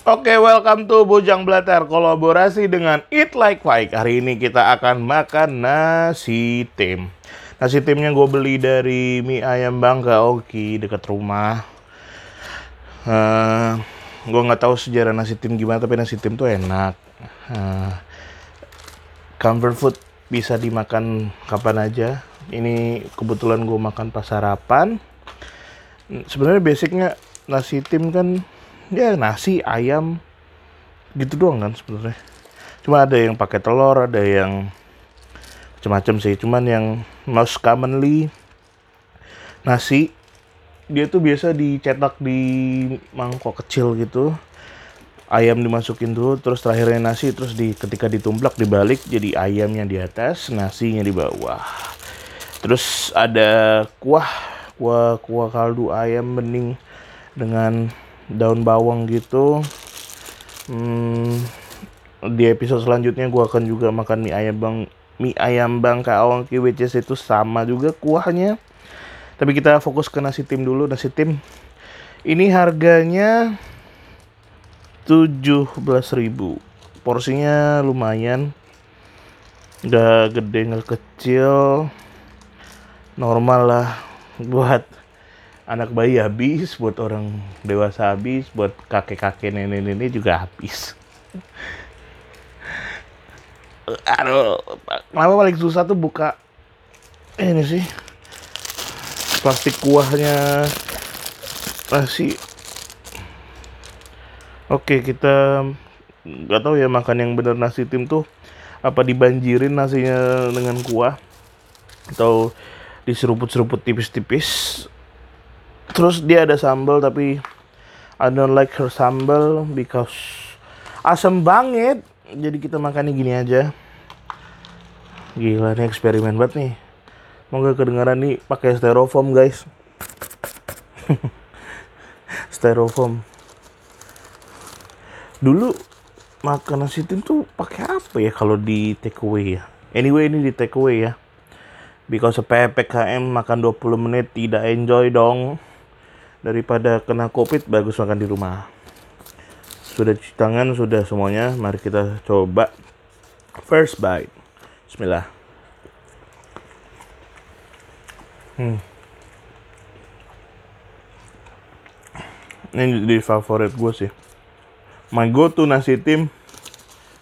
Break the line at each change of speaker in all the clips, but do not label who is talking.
Oke, welcome to Bujang Blatter kolaborasi dengan Eat Like Mike. Hari ini kita akan makan nasi tim. Nasi timnya gue beli dari mie ayam Bangka Oki dekat rumah. Uh, gue nggak tahu sejarah nasi tim gimana, tapi nasi tim tuh enak. Uh, comfort food bisa dimakan kapan aja. Ini kebetulan gue makan pas sarapan. Sebenarnya basicnya nasi tim kan ya nasi ayam gitu doang kan sebenarnya. Cuma ada yang pakai telur ada yang macam-macam sih. Cuman yang most commonly nasi dia tuh biasa dicetak di mangkok kecil gitu. Ayam dimasukin dulu terus terakhirnya nasi terus di ketika ditumplak dibalik jadi ayamnya di atas nasinya di bawah. Terus ada kuah kuah kuah kaldu ayam bening dengan daun bawang gitu. Hmm, di episode selanjutnya gue akan juga makan mie ayam bang mie ayam bang kaawang which itu sama juga kuahnya. Tapi kita fokus ke nasi tim dulu nasi tim. Ini harganya 17.000 porsinya lumayan. Gak gede gak kecil. Normal lah buat anak bayi habis, buat orang dewasa habis, buat kakek-kakek nenek-nenek juga habis. Aduh, kenapa paling susah tuh buka ini sih plastik kuahnya nasi. Oke, kita nggak tahu ya makan yang benar nasi tim tuh apa dibanjirin nasinya dengan kuah atau diseruput-seruput tipis-tipis terus dia ada sambal tapi I don't like her sambal because asam banget. Jadi kita makannya gini aja. Gila nih eksperimen banget nih. Mau gak kedengaran nih pakai styrofoam guys. Styrofoam. Dulu makan nasi tim tuh pakai apa ya kalau di take away ya? Anyway ini di take away ya. Because PPKM makan 20 menit tidak enjoy dong daripada kena covid bagus makan di rumah. Sudah cuci tangan sudah semuanya. Mari kita coba first bite. Bismillah. Hmm. ini di favorit gue sih. My go to nasi tim.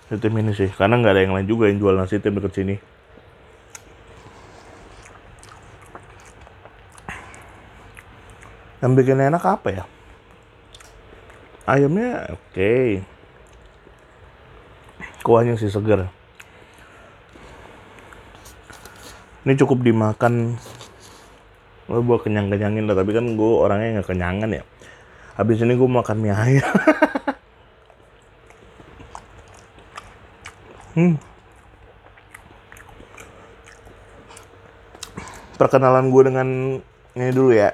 Nasi tim ini sih. Karena nggak ada yang lain juga yang jual nasi tim deket sini Yang bikin enak apa ya? Ayamnya oke. Okay. Kuahnya sih segar. Ini cukup dimakan Gue buat kenyang-kenyangin lah, tapi kan gue orangnya nggak kenyangan ya. Habis ini gue makan mie ayam. hmm. Perkenalan gue dengan ini dulu ya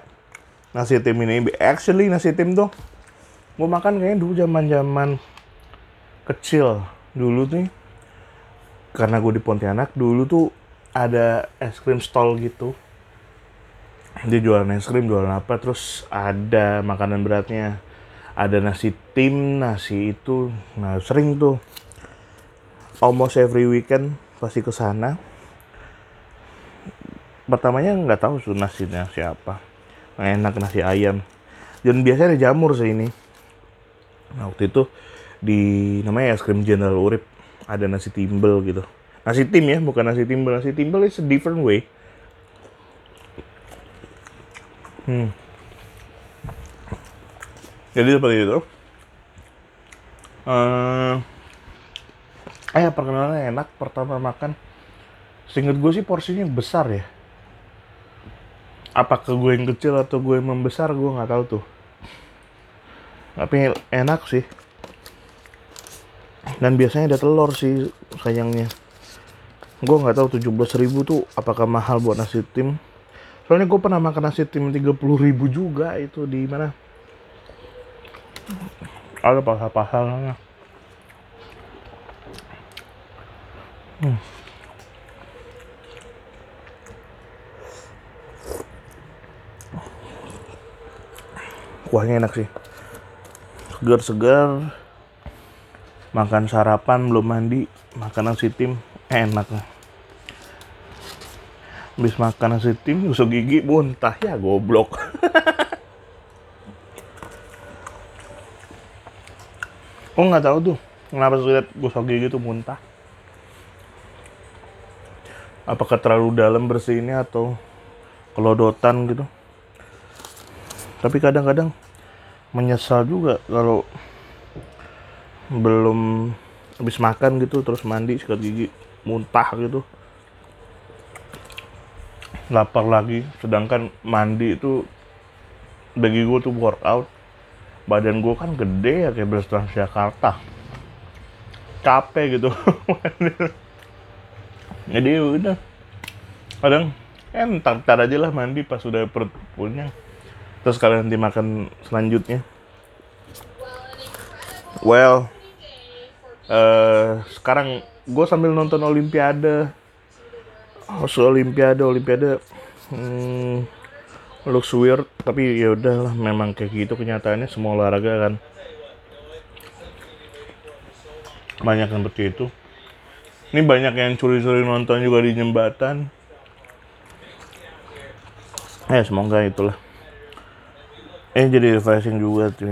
nasi tim ini actually nasi tim tuh gue makan kayaknya dulu zaman zaman kecil. Dulu nih karena gue di Pontianak dulu tuh ada es krim stall gitu. Dia jualan es krim jualan apa terus ada makanan beratnya. Ada nasi tim nasi itu nah sering tuh. Almost every weekend pasti ke sana. Pertamanya nggak tahu tuh nasinya siapa enak nasi ayam. Dan biasanya ada jamur sih ini. Nah waktu itu di namanya es krim General Urip ada nasi timbel gitu. Nasi tim ya bukan nasi timbel. Nasi timbel is a different way. Hmm. Jadi seperti itu. Uh, eh perkenalan enak. Pertama makan. Seinget gue sih porsinya besar ya apakah gue yang kecil atau gue yang membesar gue nggak tahu tuh. Tapi enak sih. Dan biasanya ada telur sih sayangnya. Gue nggak tahu tujuh belas ribu tuh apakah mahal buat nasi tim? Soalnya gue pernah makan nasi tim tiga puluh ribu juga itu di mana? Ada pasal-pasalnya hmm. Kuahnya enak sih. Segar-segar makan sarapan belum mandi makan nasi tim enak. Habis makan nasi tim gosok gigi muntah ya goblok. Oh nggak tahu tuh kenapa lihat gosok gigi tuh muntah apakah terlalu dalam bersihnya atau kelodotan gitu? Tapi kadang-kadang menyesal juga kalau belum habis makan gitu terus mandi sikat gigi muntah gitu. Lapar lagi sedangkan mandi itu bagi gue tuh workout. Badan gue kan gede ya kayak bus Transjakarta. Capek gitu. Jadi ya udah. Kadang eh ntar, ntar aja lah mandi pas udah perut punya terus kalian makan selanjutnya well uh, sekarang gue sambil nonton Olimpiade oh, Olimpiade Olimpiade hmm, looks weird tapi ya udahlah memang kayak gitu kenyataannya semua olahraga kan banyak yang seperti itu ini banyak yang curi-curi nonton juga di jembatan. Ya semoga itulah. Eh jadi refreshing juga tuh.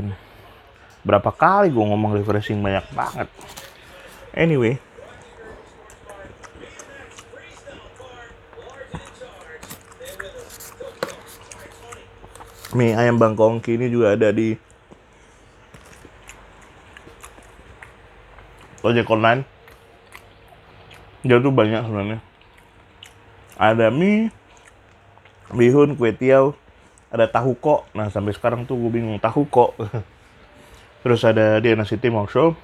Berapa kali gue ngomong refreshing banyak banget. Anyway. Mie ayam bangkongki ini juga ada di ojek online dia tuh banyak sebenarnya ada mie bihun kue tiaw ada tahu kok nah sampai sekarang tuh gue bingung tahu kok terus ada dia nasi tim show.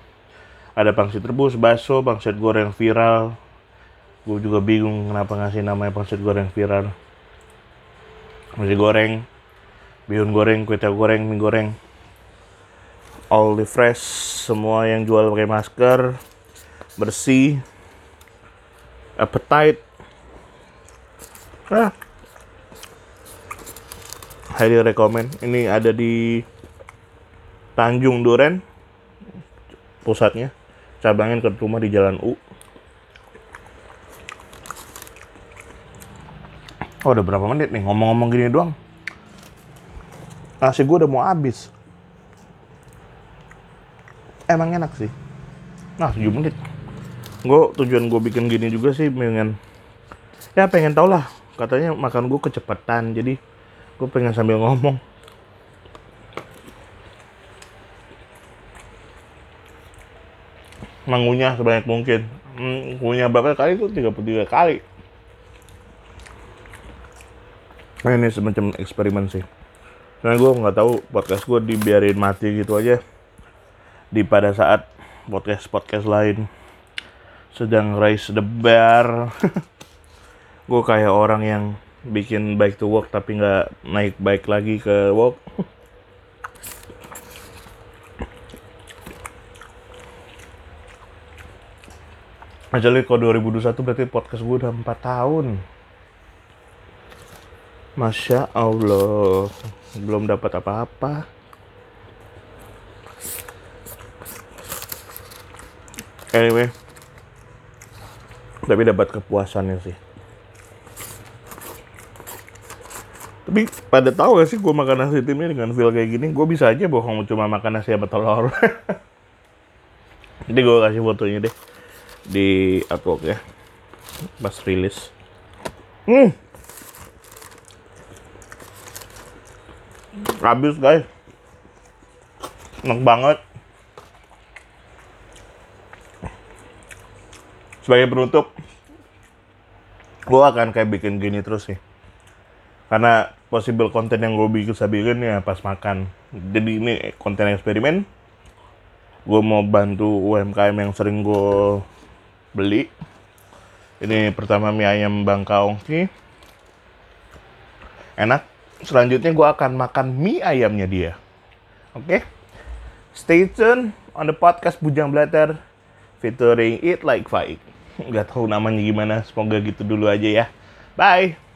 Ada pangsit rebus bakso pangsit goreng viral. Gue juga bingung kenapa ngasih namanya pangsit goreng viral. Nasi goreng bihun goreng kue tiaw goreng mie goreng. All the fresh semua yang jual pakai masker bersih appetite. Ah highly recommend ini ada di Tanjung Duren pusatnya. Cabangnya ke rumah di Jalan U. Oh udah berapa menit nih? Ngomong-ngomong gini doang. Nasi gue udah mau habis. Emang enak sih. Nah 7 menit. Gue tujuan gue bikin gini juga sih pengen ya pengen tau lah. Katanya makan gue kecepatan jadi gue pengen sambil ngomong. Mengunyah sebanyak mungkin. Hmm, punya berapa kali itu 33 kali. Nah ini semacam eksperimen sih. Karena gue nggak tahu podcast gue dibiarin mati gitu aja. Di pada saat podcast podcast lain sedang raise the bar. Gue kayak orang yang bikin bike to work tapi nggak naik bike lagi ke work. Actually kalau 2021 berarti podcast gue udah 4 tahun. Masya Allah Belum dapat apa-apa. Anyway tapi dapat kepuasannya sih tapi pada tahu gak sih gue makan nasi timnya dengan feel kayak gini gue bisa aja bohong cuma makan nasi sama telur. Jadi gue kasih fotonya deh di artwork ya. Pas rilis. Hmm. Habis guys. Enak banget. Sebagai penutup gue akan kayak bikin gini terus sih karena possible konten yang gue bikin ya pas makan. Jadi ini konten eksperimen. Gue mau bantu UMKM yang sering gue beli. Ini pertama mie ayam Bang Kaongki enak. Selanjutnya gue akan makan mie ayamnya dia. Oke? Okay? stay tune on the podcast Bujang Blatter featuring Eat Like Fight nggak tahu namanya gimana. Semoga gitu dulu aja ya. Bye